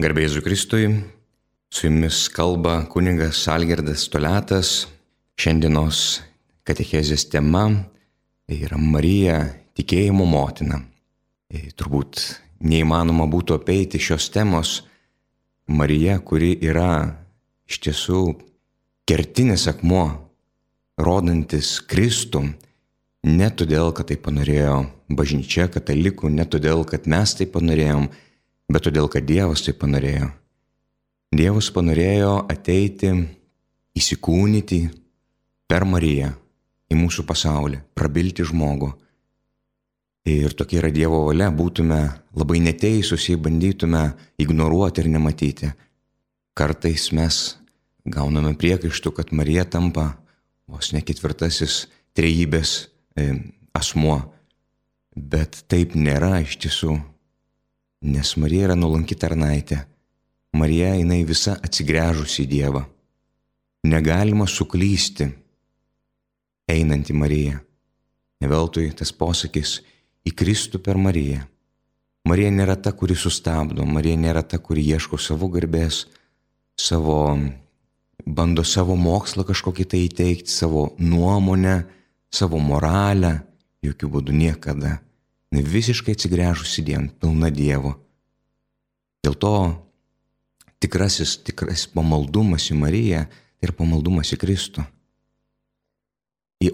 Garbėsiu Kristui, su jumis kalba kuningas Algerdas Toletas. Šiandienos katechezės tema yra Marija tikėjimo motina. Turbūt neįmanoma būtų apeiti šios temos. Marija, kuri yra iš tiesų kertinis akmuo, rodantis Kristų, ne todėl, kad tai panorėjo bažnyčia, katalikų, ne todėl, kad mes tai panorėjom, bet todėl, kad Dievas tai panorėjo. Dievas panorėjo ateiti, įsikūnyti per Mariją į mūsų pasaulį, prabilti žmogų. Ir tokia yra Dievo valia, būtume labai neteisūs, jei bandytume ignoruoti ir nematyti. Kartais mes gauname priekaištų, kad Marija tampa vos ne ketvirtasis trejybės asmuo. Bet taip nėra iš tiesų nes Marija yra nuolanki tarnaitė. Marija jinai visa atsigręžusi į Dievą. Negalima suklysti einant į Mariją. Neveltui tas posakis į Kristų per Mariją. Marija nėra ta, kuri sustabdo, Marija nėra ta, kuri ieško savo garbės, savo, bando savo mokslą kažkokį tai įteikti, savo nuomonę, savo moralę, jokių būdų niekada visiškai atsigręžusi dien, pilna Dievo. Dėl to tikrasis, tikrasis pamaldumas į Mariją yra pamaldumas į Kristų.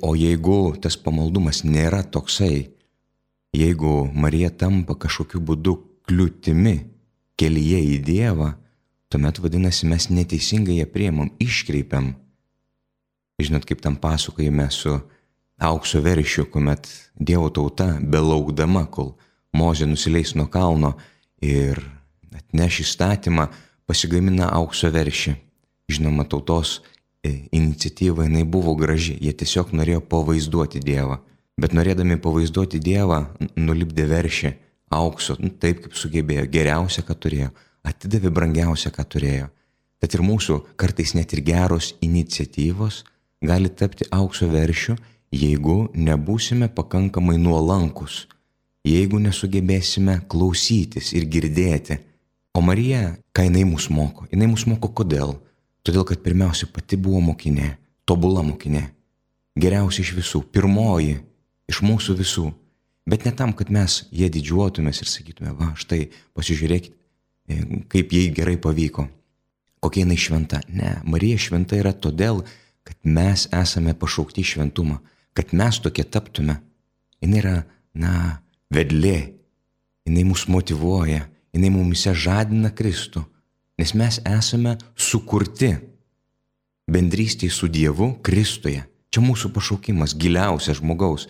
O jeigu tas pamaldumas nėra toksai, jeigu Marija tampa kažkokiu būdu kliūtimi kelyje į Dievą, tuomet vadinasi mes neteisingai ją priemam, iškreipiam. Žinot, kaip tam pasakojime su aukso veršių, kuomet Dievo tauta, belaukdama, kol Mozė nusileis nuo kalno ir atneš įstatymą, pasigamina aukso veršį. Žinoma, tautos e, iniciatyva jinai buvo graži, jie tiesiog norėjo pavaizduoti Dievą. Bet norėdami pavaizduoti Dievą, nulipdė veršį aukso, nu, taip kaip sugebėjo, geriausia, ką turėjo, atidavė brangiausia, ką turėjo. Tad ir mūsų kartais net ir geros iniciatyvos gali tapti aukso veršiu jeigu nebūsime pakankamai nuolankus, jeigu nesugebėsime klausytis ir girdėti. O Marija, ką jinai mus moko? Jinai mus moko kodėl? Todėl, kad pirmiausia pati buvo mokinė, tobula mokinė, geriausia iš visų, pirmoji iš mūsų visų. Bet ne tam, kad mes jie didžiuotumės ir sakytume, va, štai pasižiūrėkit, e, kaip jai gerai pavyko, kokia jinai šventa. Ne, Marija šventa yra todėl, kad mes esame pašaukti šventumą kad mes tokie taptume. Jis yra, na, vedlė, jinai mus motivuoja, jinai mumise žadina Kristų, nes mes esame sukurti bendrystėje su Dievu Kristuje. Čia mūsų pašaukimas, giliausias žmogaus.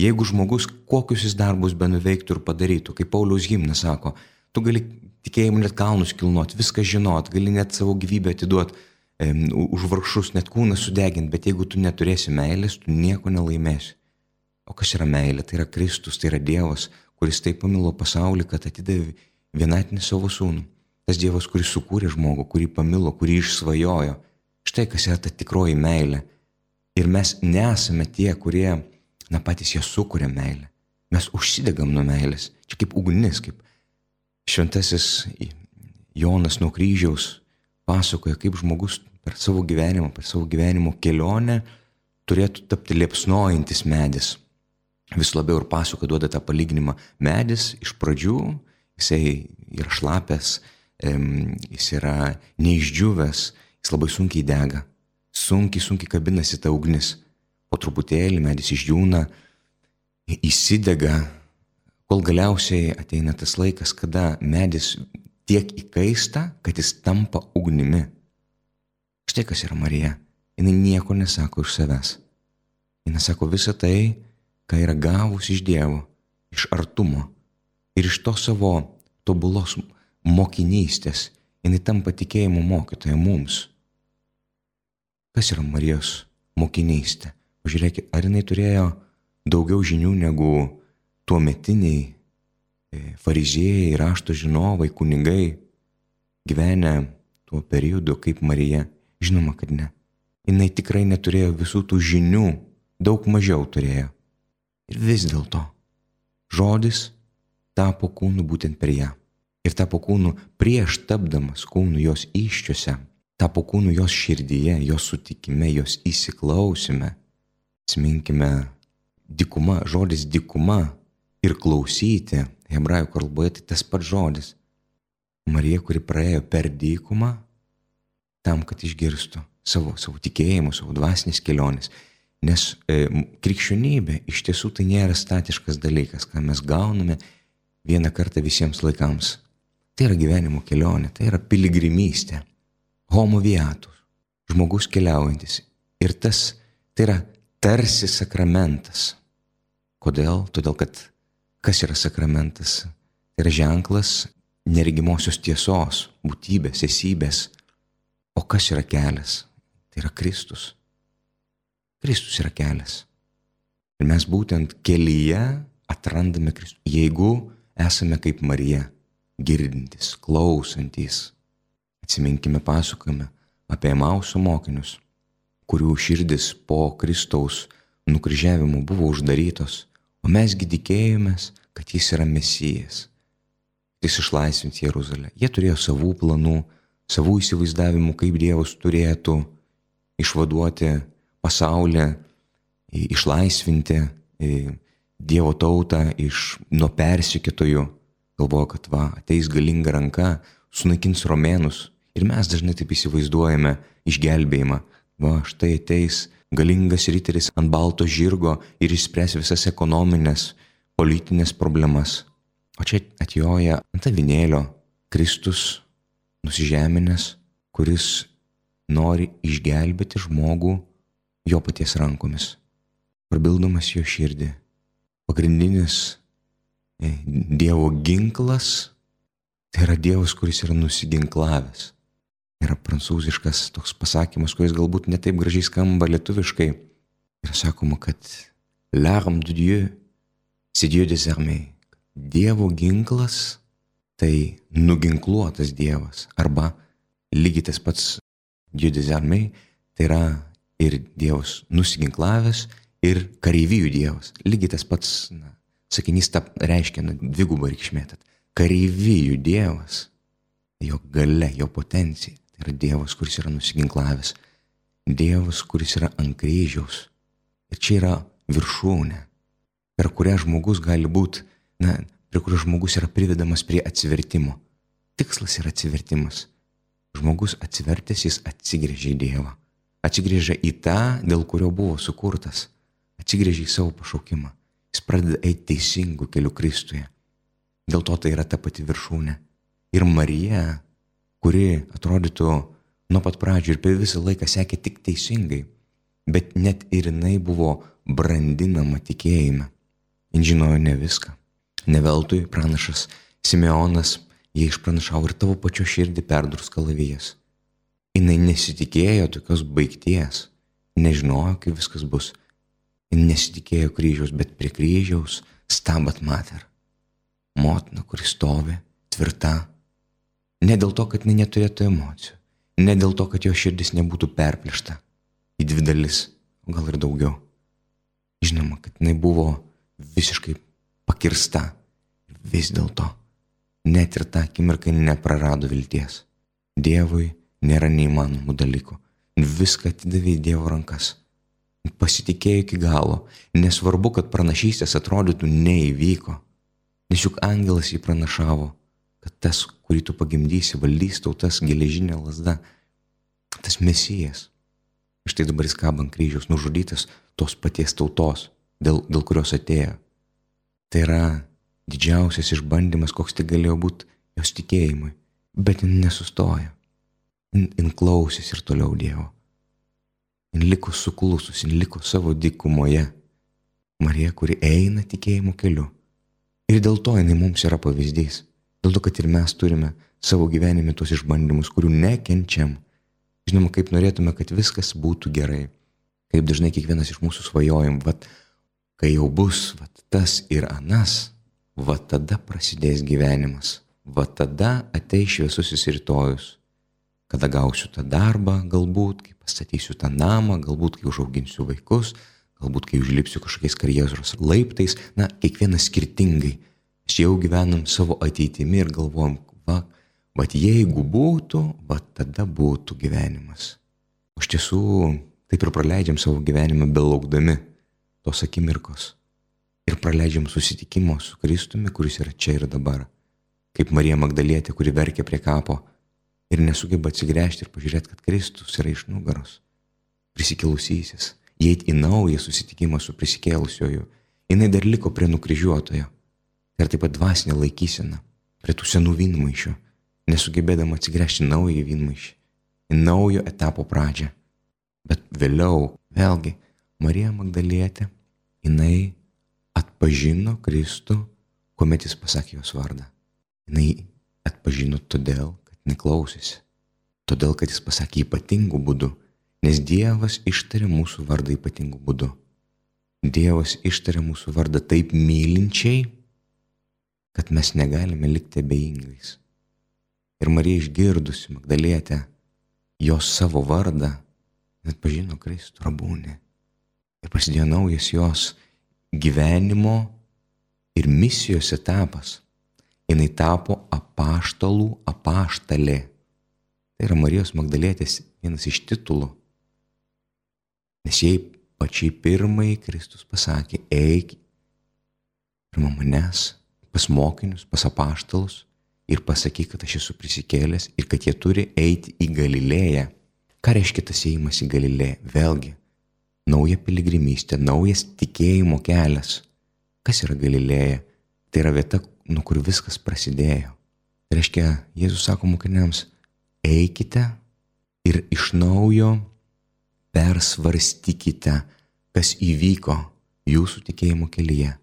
Jeigu žmogus kokius jis darbus benuveiktų ir padarytų, kaip Pauliaus gimnas sako, tu gali tikėjimu net kalnus kilnuot, viską žinot, gali net savo gyvybę atiduoti už vargšus net kūną sudegint, bet jeigu tu neturėsi meilės, tu nieko nelaimėsi. O kas yra meilė? Tai yra Kristus, tai yra Dievas, kuris taip pamilo pasaulį, kad atidavė vienatinį savo sūnų. Tas Dievas, kuris sukūrė žmogų, kurį pamilo, kurį išsvajojo. Štai kas yra ta tikroji meilė. Ir mes nesame tie, kurie, na patys jie sukuria meilę. Mes užsidegam nuo meilės. Čia kaip ugnis, kaip šventasis Jonas nuo kryžiaus pasakoja, kaip žmogus per savo gyvenimą, per savo gyvenimo kelionę turėtų tapti liepsnojantis medis. Vis labiau ir pasako duoda tą palyginimą. Medis iš pradžių, jisai yra šlapęs, jis yra neišdžiūvęs, jis labai sunkiai dega, sunkiai, sunkiai kabinasi ta ugnis. Po truputėlį medis išdžiūna, įsidega, kol galiausiai ateina tas laikas, kada medis tiek įkaista, kad jis tampa ugnimi. Štai kas yra Marija. Jis nieko nesako iš savęs. Jis sako visą tai, ką yra gavus iš Dievo, iš artumo ir iš to savo tobulos mokinystės. Jis tampa tikėjimo mokytoja mums. Kas yra Marijos mokinystė? Pažiūrėkit, ar jinai turėjo daugiau žinių negu tuo metiniai E, fariziejai, rašto žinovai, kunigai gyvenę tuo periodu kaip Marija? Žinoma, kad ne. Jis tikrai neturėjo visų tų žinių, daug mažiau turėjo. Ir vis dėlto žodis tapo kūnu būtent per ją. ir tapo kūnu prieš tapdamas kūnu jos iščiose, tapo kūnu jos širdyje, jos sutikime, jos įsiklausime. Sminkime, dikuma, žodis dikuma ir klausyti, hebrajų kalboje tai tas pats žodis. Marija, kuri praėjo per dykumą tam, kad išgirstų savo, savo tikėjimų, savo dvasinės kelionės. Nes e, krikščionybė iš tiesų tai nėra statiškas dalykas, ką mes gauname vieną kartą visiems laikams. Tai yra gyvenimo kelionė, tai yra piligrimystė, homo viatus, žmogus keliaujantis. Ir tas tai yra tarsi sakramentas. Kodėl? Todėl, kad kas yra sakramentas? Tai yra ženklas neregimosios tiesos, būtybės, esybės. O kas yra kelias? Tai yra Kristus. Kristus yra kelias. Ir mes būtent kelyje atrandame Kristų. Jeigu esame kaip Marija, girdintys, klausantis, atsiminkime pasakojime apie Mauso mokinius, kurių širdis po Kristaus nukryžiavimo buvo uždarytos, o mesgi tikėjomės, kad jis yra Mesijas jis išlaisvins Jeruzalę. Jie turėjo savų planų, savų įsivaizdavimų, kaip Dievas turėtų išvaduoti pasaulį, išlaisvinti Dievo tautą iš nuo persikėtojų. Galvoja, kad va, ateis galinga ranka, sunaikins romėnus. Ir mes dažnai taip įsivaizduojame išgelbėjimą. Va, štai ateis galingas ryteris ant balto žirgo ir išspręs visas ekonominės, politinės problemas. O čia atjoja ant avinėlio Kristus nusižeminęs, kuris nori išgelbėti žmogų jo paties rankomis, prabildamas jo širdį. Pagrindinis e, Dievo ginklas tai yra Dievas, kuris yra nusiginklavęs. Yra prancūziškas toks pasakymas, kuris galbūt netaip gražiai skamba lietuviškai. Ir sakoma, kad l'arme de Dieu, c'est Dieu des armées. Dievo ginklas tai nuginkluotas Dievas. Arba lygiai tas pats judizarmai, tai yra ir Dievas nusiginklavęs, ir kareivijų Dievas. Lygiai tas pats na, sakinys ta reiškia na, dvigubą reikšmę. Kareivijų Dievas, jo gale, jo potencija. Tai yra Dievas, kuris yra nusiginklavęs. Dievas, kuris yra ant kryžiaus. Ir čia yra viršūnė, per kurią žmogus gali būti na, prie kurio žmogus yra privedamas prie atsivertimo. Tikslas yra atsivertimas. Žmogus atsivertęs, jis atsigrėžia į Dievą. Atsigrėžia į tą, dėl kurio buvo sukurtas. Atsigrėžia į savo pašaukimą. Jis pradeda eiti teisingų kelių Kristuje. Dėl to tai yra ta pati viršūnė. Ir Marija, kuri atrodytų nuo pat pradžių ir per visą laiką sekė tik teisingai, bet net ir jinai buvo brandinama tikėjime. Jis žinojo ne viską. Neveltui pranašas Simeonas jie išpranašavo ir tavo pačio širdį perdurs kalavijas. Jis nesitikėjo tokios baigties, nežinojo, kaip viskas bus. Jis nesitikėjo kryžiaus, bet prie kryžiaus stabat mater. Motina, kuris stovi, tvirta. Ne dėl to, kad jinai neturėtų emocijų, ne dėl to, kad jo širdis nebūtų perplėšta į dvi dalis, o gal ir daugiau. Žinoma, kad jinai buvo visiškai pakirsta. Vis dėlto, net ir tą akimirką neprarado vilties. Dievui nėra neįmanomų dalykų. Viską atidavė į Dievo rankas. Pasitikėjo iki galo. Nesvarbu, kad pranašystės atrodytų neįvyko. Nes juk angelas jį pranašavo, kad tas, kurį tu pagimdysi, valdys tautas geležinė lasda. Tas mesijas. Štai dabar jis kaba ant kryžiaus, nužudytas tos paties tautos, dėl, dėl kurios atėjo. Tai yra didžiausias išbandymas, koks tai galėjo būti jos tikėjimui. Bet jin nesustojo. Jin, jin klausys ir toliau Dievo. Jin liko suklusus, jin liko savo dykumoje. Marija, kuri eina tikėjimo keliu. Ir dėl to jinai mums yra pavyzdys. Dėl to, kad ir mes turime savo gyvenime tos išbandymus, kurių nekenčiam. Žinoma, kaip norėtume, kad viskas būtų gerai. Kaip dažnai kiekvienas iš mūsų svajojam, vat, kai jau bus, vat, tas ir anas, va tada prasidės gyvenimas, va tada ateis šviesusis rytojus, kada gausiu tą darbą, galbūt, kai pastatysiu tą namą, galbūt, kai užauginsiu vaikus, galbūt, kai užlipsiu kažkokiais karjeros laiptais, na, kiekvienas skirtingai. Mes jau gyvenam savo ateitimi ir galvojam, va, va jeigu būtų, va tada būtų gyvenimas. O iš tiesų taip ir praleidžiam savo gyvenimą belaukdami tos akimirkos. Ir praleidžiam susitikimo su Kristumi, kuris yra čia ir dabar. Kaip Marija Magdalietė, kuri verkia prie kapo ir nesugeba atsigręžti ir pažiūrėti, kad Kristus yra iš nugaros. Prisikelusysis, įeiti į naują susitikimą su prisikėlusioju. Jis dar liko prie nukryžiuotojo. Ir taip pat dvasinė laikysena, prie tų senų vynmaišių, nesugebėdama atsigręžti naują vynmaišį, į naujo etapo pradžią. Bet vėliau, vėlgi, Marija Magdalietė, jinai atpažino Kristų, kuomet jis pasakė jos vardą. Jinai atpažino todėl, kad neklausėsi. Todėl, kad jis pasakė ypatingų būdų, nes Dievas ištarė mūsų vardą ypatingų būdų. Dievas ištarė mūsų vardą taip mylinčiai, kad mes negalime likti abejingais. Ir Marija išgirdusi Magdalietę, jos savo vardą, net pažino Kristų rabūnį. Ir prasidėjo naujas jos gyvenimo ir misijos etapas. Jis tapo apaštalų apaštalė. Tai yra Marijos Magdalėtės vienas iš titulų. Nes jai pačiai pirmai Kristus pasakė, eik pirmą manęs, pas mokinius, pas apaštalus ir pasakyk, kad aš esu prisikėlęs ir kad jie turi eiti į Galilėją. Ką reiškia tas ėjimas į Galilėją? Vėlgi, nauja piligrimystė, naujas tikėjimo kelias. Kas yra Galilėja? Tai yra vieta, nuo kur viskas prasidėjo. Tai reiškia, Jėzus sako mokiniams, eikite ir iš naujo persvarstykite, kas įvyko jūsų tikėjimo kelyje,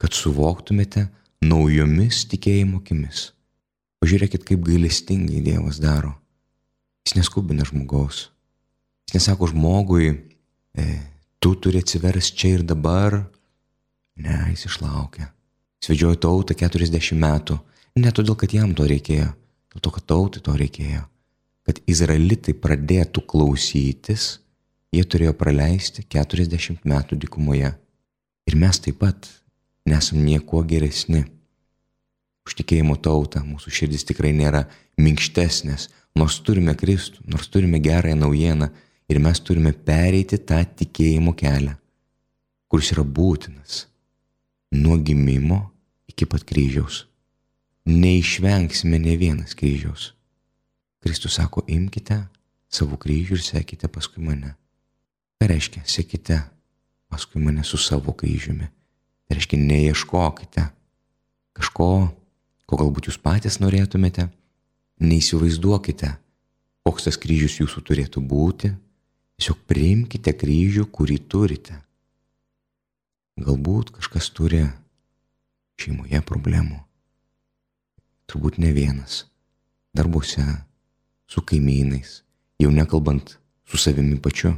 kad suvoktumėte naujomis tikėjimo akimis. Pažiūrėkit, kaip gailestingai Dievas daro. Jis neskubina žmogaus. Jis nesako žmogui, tu turi atsiversti čia ir dabar. Ne, jis išlaukė. Svedžiojo tautą 40 metų. Ne todėl, kad jam to reikėjo, dėl to, kad tautai to reikėjo. Kad izraelitai pradėtų klausytis, jie turėjo praleisti 40 metų dykumoje. Ir mes taip pat nesam niekuo geresni. Už tikėjimo tautą mūsų širdis tikrai nėra minkštesnės, nors turime Kristų, nors turime gerąją naujieną, Ir mes turime pereiti tą tikėjimo kelią, kuris yra būtinas nuo gimimo iki pat kryžiaus. Neišvengsime ne vienas kryžiaus. Kristus sako, imkite savo kryžių ir sekite paskui mane. Tai reiškia, sekite paskui mane su savo kryžiumi. Tai reiškia, neieškokite kažko, ko galbūt jūs patys norėtumėte, neįsivaizduokite, koks tas kryžius jūsų turėtų būti, Tiesiog priimkite kryžių, kurį turite. Galbūt kažkas turi šeimoje problemų. Turbūt ne vienas. Darbuose, su kaimynais, jau nekalbant su savimi pačiu.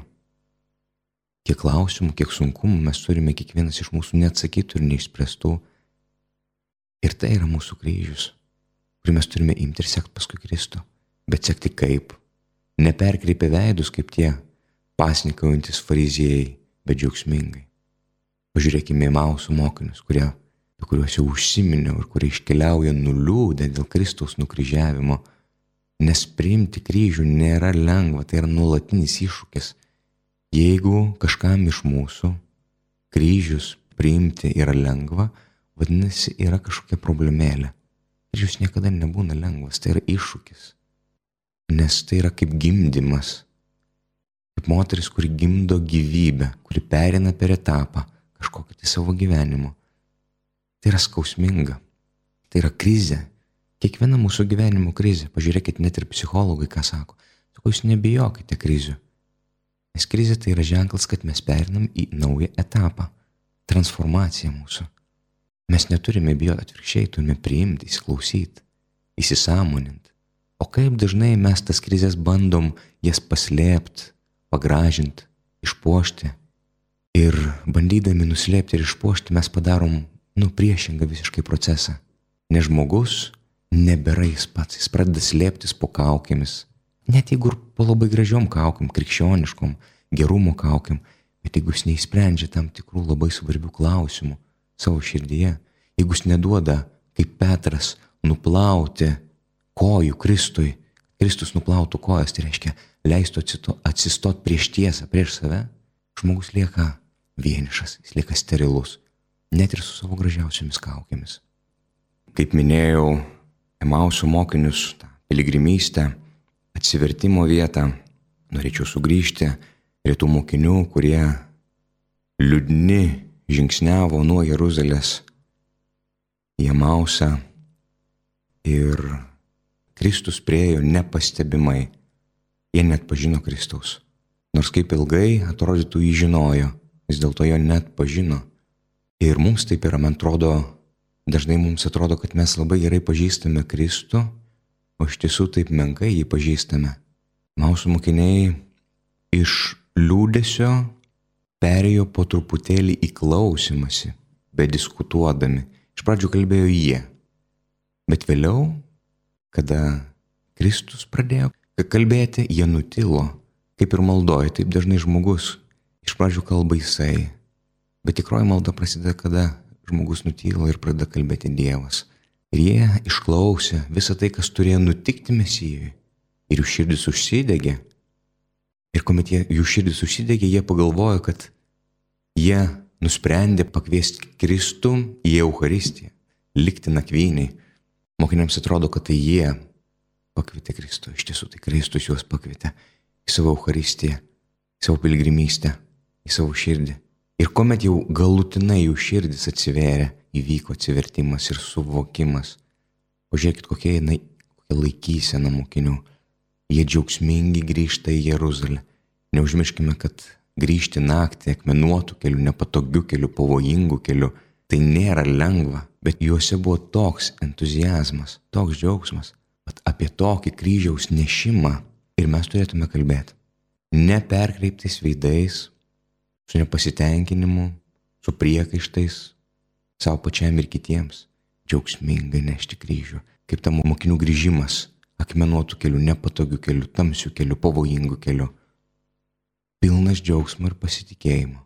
Kiek klausimų, kiek sunkumų mes turime kiekvienas iš mūsų neatsakytų ir neišspręstų. Ir tai yra mūsų kryžius, kurį mes turime imti ir sekti paskui Kristų. Bet sekti kaip? Neperkreipia veidus kaip tie, pasnikaujantis fariziejai, bet džiaugsmingai. Pažiūrėkime į mausų mokinius, kurie, apie kuriuos jau užsiminiau ir kurie iškeliauja nuliūdę dėl Kristaus nukryžiavimo, nes priimti kryžių nėra lengva, tai yra nuolatinis iššūkis. Jeigu kažkam iš mūsų kryžius priimti yra lengva, vadinasi, yra kažkokia problemėlė. Kryžius niekada nebūna lengvas, tai yra iššūkis. Nes tai yra kaip gimdymas kaip moteris, kuri gimdo gyvybę, kuri perina per etapą kažkokį tai savo gyvenimo. Tai yra skausminga, tai yra krizė. Kiekviena mūsų gyvenimo krizė, pažiūrėkit, net ir psichologai ką sako, sako, jūs nebijokite krizių. Nes krizė tai yra ženklas, kad mes perinam į naują etapą, transformaciją mūsų. Mes neturime bijoti atvirkščiai, turime priimti, įsiklausyti, įsisamoninti. O kaip dažnai mes tas krizės bandom jas paslėpti, pagražinti, išpuošti. Ir bandydami nuslėpti ir išpuošti mes padarom, nu, priešingą visiškai procesą. Nes žmogus nebėra jis pats, jis pradeda slėptis po kaukėmis. Net jeigu ir po labai gražiom kaukiam, krikščioniškom, gerumo kaukiam, bet jeigu jis neįsprendžia tam tikrų labai svarbių klausimų savo širdyje, jeigu jis neduoda, kaip Petras, nuplauti kojų Kristui, Kristus nuplautų kojas, tai reiškia leistų atsistot prieš tiesą, prieš save, žmogus lieka vienišas, jis lieka sterilus, net ir su savo gražiausiamis kaukėmis. Kaip minėjau, Emausų mokinius, tą piligrimystę, atsivertimo vietą, norėčiau sugrįžti prie tų mokinių, kurie liūdni žingsniavo nuo Jeruzalės į Emausą ir Kristus priejo nepastebimai. Jie net pažino Kristaus. Nors kaip ilgai atrodytų jį žinojo, vis dėlto jo net pažino. Ir mums taip yra, man atrodo, dažnai mums atrodo, kad mes labai gerai pažįstame Kristų, o iš tiesų taip menkai jį pažįstame. Mausų mokiniai iš liūdėsio perėjo po truputėlį į klausimąsi, bediskutuodami. Iš pradžių kalbėjo jie, bet vėliau, kada Kristus pradėjo kalbėti, jie nutilo, kaip ir maldoja, taip dažnai žmogus iš pradžių kalba jisai, bet tikroji malda prasideda, kada žmogus nutyla ir pradeda kalbėti Dievas. Ir jie išklausė visą tai, kas turėjo nutikti Mesijui. Ir jų širdis užsidegė. Ir kuomet jie, jų širdis užsidegė, jie pagalvojo, kad jie nusprendė pakviesti Kristų į Eucharistiją, likti nakvyniai. Mokiniams atrodo, kad tai jie pakvietė Kristų, iš tiesų tai Kristus juos pakvietė į savo Eucharistiją, į savo pilgrimystę, į savo širdį. Ir kuomet jau galutinai jų širdis atsiverė, įvyko atsivertimas ir suvokimas. Pažiūrėkit, kokia, jinai, kokia laikysena mokinių. Jie džiaugsmingi grįžta į Jeruzalę. Neužmirškime, kad grįžti naktį akmenuotų kelių, nepatogių kelių, pavojingų kelių, tai nėra lengva, bet juose buvo toks entuzijazmas, toks džiaugsmas, kad apie tokį kryžiaus nešimą ir mes turėtume kalbėti. Neperkreiptais veidais, su nepasitenkinimu, su priekaištais, savo pačiam ir kitiems, džiaugsmingai nešti kryžių, kaip tam mokinių grįžimas akmenuotų kelių, nepatogių kelių, tamsių kelių, pavojingų kelių pilnas džiaugsmo ir pasitikėjimo.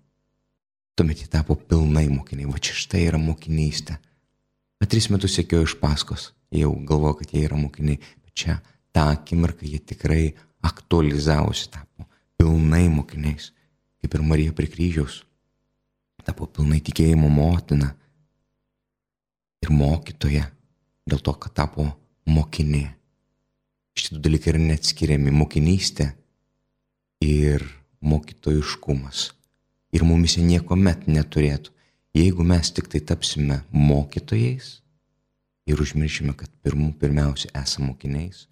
Tuomet jie tapo pilnai mokiniai. Va čia štai yra mokinystė. Bet tris metus sėkiau iš paskos. Jau galvoju, kad jie yra mokiniai. Bet čia tą akimirką jie tikrai aktualizavosi, tapo pilnai mokiniais. Kaip ir Marija prie kryžiaus. Tapo pilnai tikėjimo motina. Ir mokytoja. Dėl to, kad tapo mokinė. Šitie dalykai yra neatskiriami. Mokinystė ir mokytojiškumas. Ir mumise nieko met neturėtų. Jeigu mes tik tai tapsime mokytojais ir užmiršime, kad pirmų pirmiausia esame mokiniais,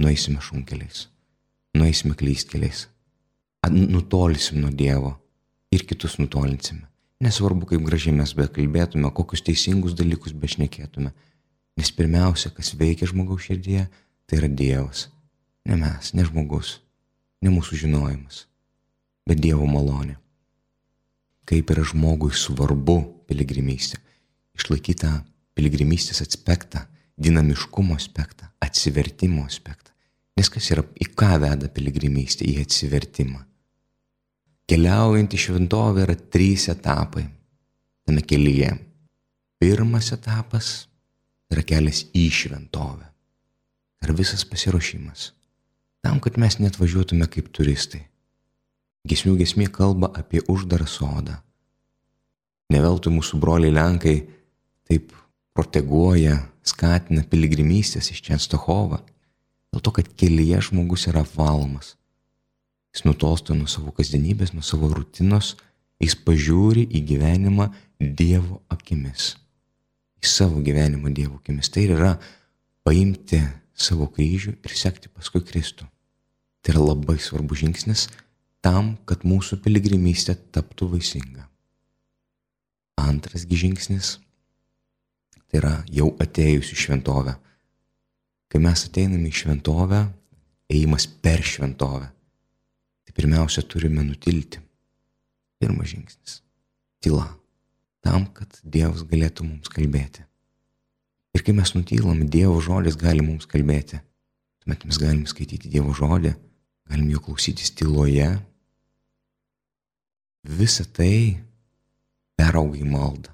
nueisime šunkeliais, nueisime klystkeliais, nutolsim nuo Dievo ir kitus nutolinsime. Nesvarbu, kaip gražiai mes bekalbėtume, kokius teisingus dalykus bešnekėtume. Nes pirmiausia, kas veikia žmogaus širdyje, tai yra Dievas. Ne mes, ne žmogus, ne mūsų žinojimas bet Dievo malonė. Kaip yra žmogui svarbu piligrimystė. Išlaikyti tą piligrimystės aspektą, dinamiškumo aspektą, atsivertimo aspektą. Nes kas yra, į ką veda piligrimystė? Į atsivertimą. Keliaujant į šventovę yra trys etapai tame kelyje. Pirmas etapas yra kelias į šventovę. Yra visas pasiruošimas. Tam, kad mes net važiuotume kaip turistai. Gesmių gesmė kalba apie uždarą sodą. Neveltui mūsų broliai Lenkai taip proteguoja, skatina piligrimystės iš Čenstohovą, dėl to, kad kelyje žmogus yra valomas. Jis nutolsta nuo savo kasdienybės, nuo savo rutinos, jis pažiūri į gyvenimą Dievo akimis. Į savo gyvenimą Dievo akimis. Tai yra paimti savo kryžių ir sekti paskui Kristų. Tai yra labai svarbus žingsnis tam, kad mūsų piligrimystė taptų vaisinga. Antras žingsnis tai yra jau atėjus į šventovę. Kai mes ateiname į šventovę, ėjimas per šventovę, tai pirmiausia turime nutilti. Pirmas žingsnis - tyla. Tam, kad Dievas galėtų mums kalbėti. Ir kai mes nutylam, Dievo žodis gali mums kalbėti. Tuomet mes galim skaityti Dievo žodį, galim jo klausytis tyloje Visa tai perauga į maldą.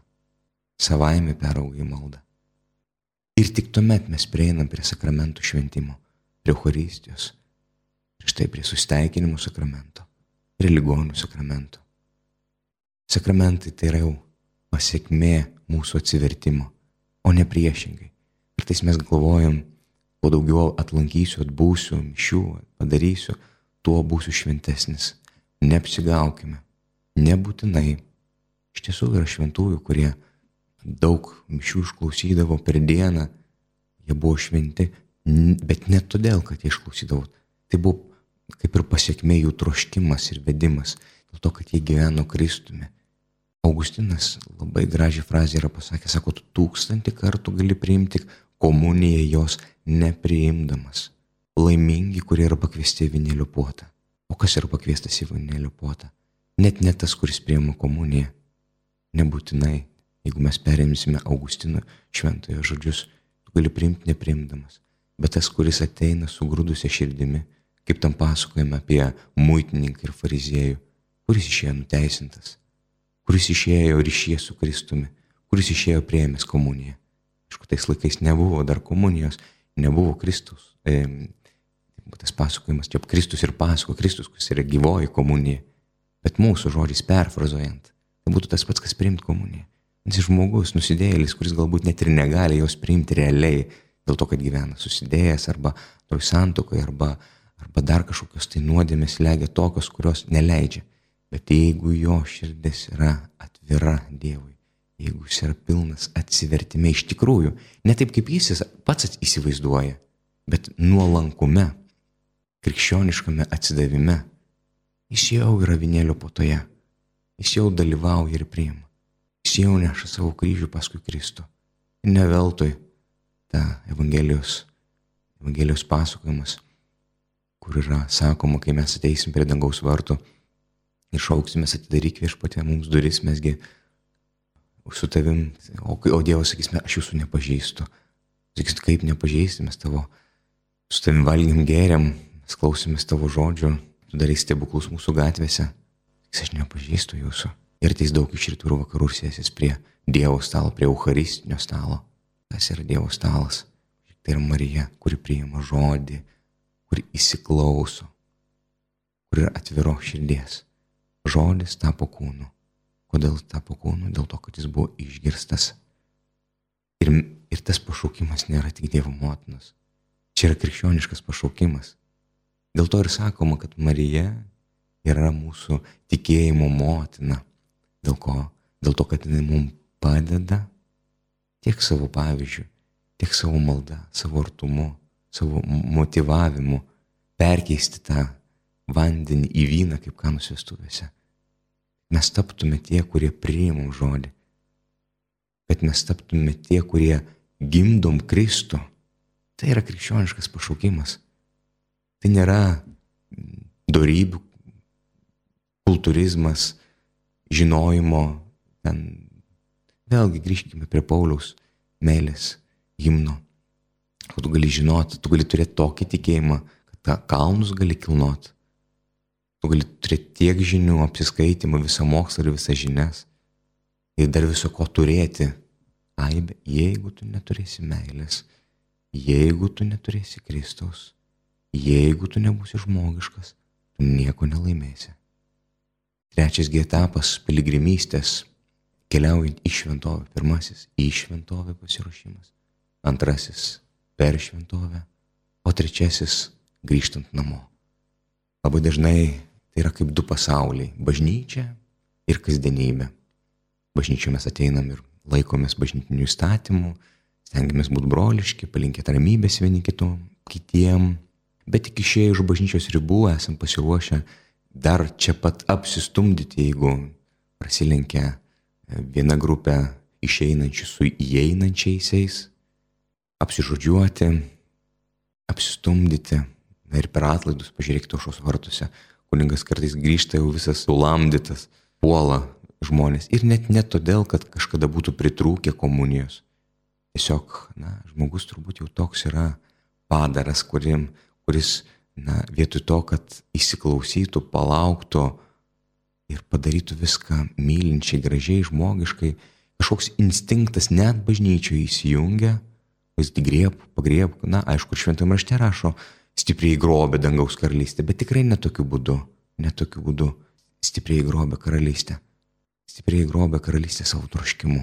Savaime perauga į maldą. Ir tik tuomet mes prieinam prie sakramentų šventimo, prie Euharistijos, ir štai prie susteikinimo sakramento, prie ligonių sakramento. Sakramentai tai yra jau pasiekmė mūsų atsivertimo, o ne priešingai. Kartais mes galvojam, kuo daugiau atlankysiu, atbūsiu, mišių, padarysiu, tuo būsiu šventesnis. Neapsigaukime. Nebūtinai. Iš tiesų yra šventųjų, kurie daug mišių išklausydavo per dieną, jie buvo šventi, bet ne todėl, kad jie išklausydavo. Tai buvo kaip ir pasiekmė jų troškimas ir vedimas, dėl to, kad jie gyveno Kristumi. Augustinas labai gražią frazę yra pasakęs, sako, tu tūkstantį kartų gali priimti komuniją jos nepriimdamas. Laimingi, kurie yra pakviesti į vinėlių puotą. O kas yra pakviestas į vinėlių puotą? Net ne tas, kuris priima komuniją. Nebūtinai, jeigu mes perimsime Augustino šventojo žodžius, tu gali priimti nepriimdamas. Bet tas, kuris ateina su grūdusia širdimi, kaip tam pasakojame apie muitininką ir fariziejų, kuris išėjo nuteisintas, kuris išėjo ryšyje su Kristumi, kuris išėjo prieimęs komuniją. Aišku, tais laikais nebuvo dar komunijos, nebuvo Kristus. E, tas pasakojimas, čia Kristus ir pasako Kristus, kuris yra gyvoji komunija. Bet mūsų žodžiais perfrazuojant, tai būtų tas pats, kas priimti komuniją. Nes žmogus, nusidėjėlis, kuris galbūt net ir negali jos priimti realiai, dėl to, kad gyvena susidėjęs arba toj santokoje, arba, arba dar kažkokios tai nuodėmės legia tokios, kurios neleidžia. Bet jeigu jo širdis yra atvira Dievui, jeigu jis yra pilnas atsivertime iš tikrųjų, ne taip kaip jis pats įsivaizduoja, bet nuolankume, krikščioniškame atsidavime, jis jau yra vinėlio potoje, jis jau dalyvauja ir priima, jis jau neša savo kryžių paskui Kristų. Ir ne veltui ta Evangelijos, Evangelijos pasakojimas, kur yra sakoma, kai mes ateisim prie dangaus vartų ir šauksime atidaryk viešpatė mums duris, mesgi su tavim, o, o Dievas sakys, aš jūsų nepažįstu. Sakys, kaip nepažįsti, mes tavo, su tavim valgym geriam, mes klausomės tavo žodžių, tu darai stebuklus mūsų gatvėse. Aš nepažįstu jūsų. Ir teis daug iš rytų ir vakarų sėsis prie Dievo stalo, prie Eucharistinio stalo. Kas yra Dievo stalas? Tai yra Marija, kuri priima žodį, kuri įsiklauso, kuri yra atviro širdies. Žodis tapo kūnu Kodėl tapo kūnu? Dėl to, kad jis buvo išgirstas. Ir, ir tas pašaukimas nėra tik Dievo motinos. Čia yra krikščioniškas pašaukimas. Dėl to ir sakoma, kad Marija yra mūsų tikėjimo motina. Dėl ko? Dėl to, kad jinai mums padeda tiek savo pavyzdžių, tiek savo maldą, savo artumu, savo motivavimu perkeisti tą vandenį į vyną kaip kanus vestuvėse mes taptume tie, kurie priimam žodį, kad mes taptume tie, kurie gimdom Kristų. Tai yra krikščioniškas pašaukimas. Tai nėra darybių, kultūrizmas, žinojimo. Ten. Vėlgi grįžkime prie Pauliaus meilės himno. Kad tu gali žinoti, tu gali turėti tokį tikėjimą, kad kalnus gali kilnoti Tu gali turėti tiek žinių, apsiskaitimų, visą mokslą ir visas žinias. Ir dar viso ko turėti. Aibė, jeigu tu neturėsi meilės, jeigu tu neturėsi Kristaus, jeigu tu nebūsi žmogiškas, tu nieko nelaimėsi. Trečias etapas - piligrimystės, keliaujant į šventovę. Pirmasis - į šventovę pasiruošimas. Antrasis - per šventovę. O trečiasis - grįžtant namo. Labai dažnai Tai yra kaip du pasauliai - bažnyčia ir kasdienybė. Bažnyčioje mes ateinam ir laikomės bažnytinių įstatymų, stengiamės būti broliški, palinkėti ramybės vieni kitom, kitiem, bet tik išėję iš bažnyčios ribų esam pasiruošę dar čia pat apsistumdyti, jeigu prasilenkia viena grupė išeinančių su įeinančiaisiais, apsižodžiuoti, apsistumdyti, na ir per atlaidus pažiūrėkite aušos vartuose, kuningas kartais grįžta jau visas sulamdytas, puola žmonės. Ir net ne todėl, kad kažkada būtų pritrūkę komunijos. Tiesiog, na, žmogus turbūt jau toks yra padaras, kurim, kuris, na, vietoj to, kad įsiklausytų, palauktų ir padarytų viską mylinčiai, gražiai, žmogiškai, kažkoks instinktas net bažnyčioje įsijungia, Jis grieb, pagrieb, na, aišku, šventame rašte rašo, stipriai grobė dangaus karalystę, bet tikrai netokiu būdu, netokiu būdu stipriai grobė karalystę. Stipriai grobė karalystę savo troškimu,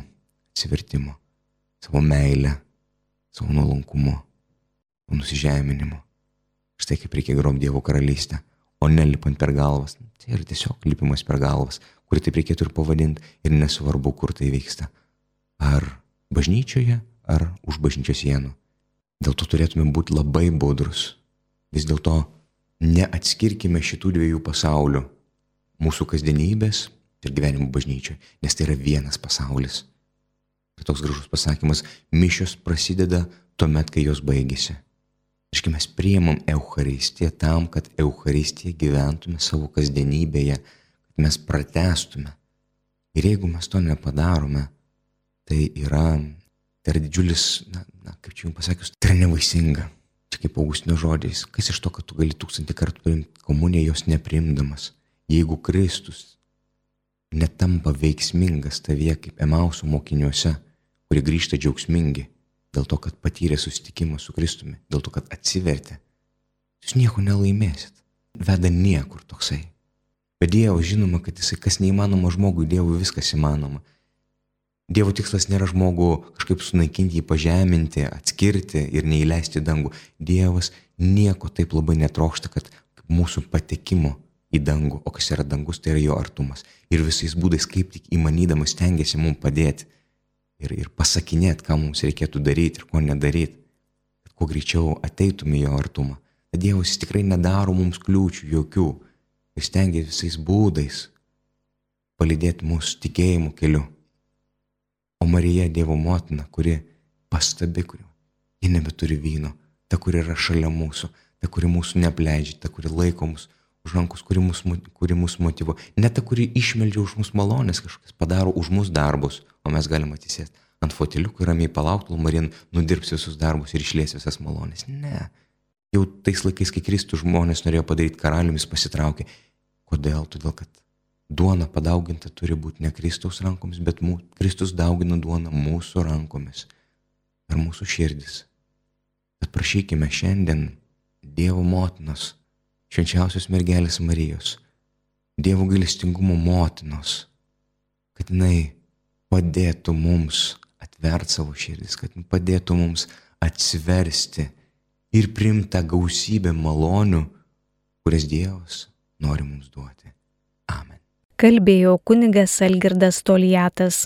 atsivertimu, savo meilę, savo nuolankumu, nusižeminimu. Štai kaip reikia grobti Dievo karalystę, o nelipant per galvas. Tai yra tiesiog lipimas per galvas, kurį taip reikėtų ir pavadinti, ir nesvarbu, kur tai vyksta. Ar bažnyčioje, ar už bažnyčios sienų. Dėl to turėtume būti labai budrus. Vis dėlto neatskirkime šitų dviejų pasaulių - mūsų kasdienybės ir gyvenimo bažnyčioje, nes tai yra vienas pasaulis. Ir toks gražus pasakymas - mišios prasideda tuomet, kai jos baigėsi. Iškai mes priimam Eucharistiją tam, kad Eucharistiją gyventume savo kasdienybėje, kad mes pratestume. Ir jeigu mes to nepadarome, tai yra, tai yra didžiulis, na, na kaip čia jums pasakius, tai yra nevaisinga. Čia kaip augustino žodžiais, kas iš to, kad tu gali tūkstantį kartų priimti komuniją jos neprimdamas. Jeigu Kristus netampa veiksmingas tavyje kaip Emausų mokiniuose, kurie grįžta džiaugsmingi dėl to, kad patyrė susitikimą su Kristumi, dėl to, kad atsivertė, jūs nieko nelaimėsit. Veda niekur toksai. Bet Dievas žinoma, kad jisai kas neįmanoma žmogui, Dievui viskas įmanoma. Dievo tikslas nėra žmogų kažkaip sunaikinti, jį pažeminti, atskirti ir neįleisti dangų. Dievas nieko taip labai netrokšta, kad mūsų patekimo į dangų, o kas yra dangus, tai yra jo artumas. Ir visais būdais, kaip tik įmanydamas, stengiasi mums padėti ir, ir pasakinėti, ką mums reikėtų daryti ir ko nedaryti, kad kuo greičiau ateitume į jo artumą. Tad Dievas tikrai nedaro mums kliūčių jokių ir stengia visais būdais palydėti mūsų tikėjimų keliu. O Marija Dievo motina, kuri pastabi, kuri ji nebeturi vyno, ta, kuri yra šalia mūsų, ta, kuri mūsų nepleidžia, ta, kuri laiko mus už rankos, kuri mus, kuri mus motyvo, ne ta, kuri išmeldžia už mus malonės, kažkas padaro už mus darbus, o mes galime atsisėsti ant foteliukų ir ramiai palaukti, kol Marin nudirbs visus darbus ir išlės visas malonės. Ne. Jau tais laikais, kai Kristus žmonės norėjo padaryti karaliumis, pasitraukė. Kodėl? Todėl, kad duona padauginta turi būti ne Kristaus rankomis, bet mū, Kristus daugina duoną mūsų rankomis per mūsų širdis. Bet prašykime šiandien Dievo motinos, švenčiausios mergelės Marijos, Dievo gailestingumo motinos, kad jinai padėtų mums atverti savo širdis, kad padėtų mums atsiversti ir primta gausybė malonių, kurias Dievas nori mums duoti kalbėjo kunigas Algirdas Toliatas.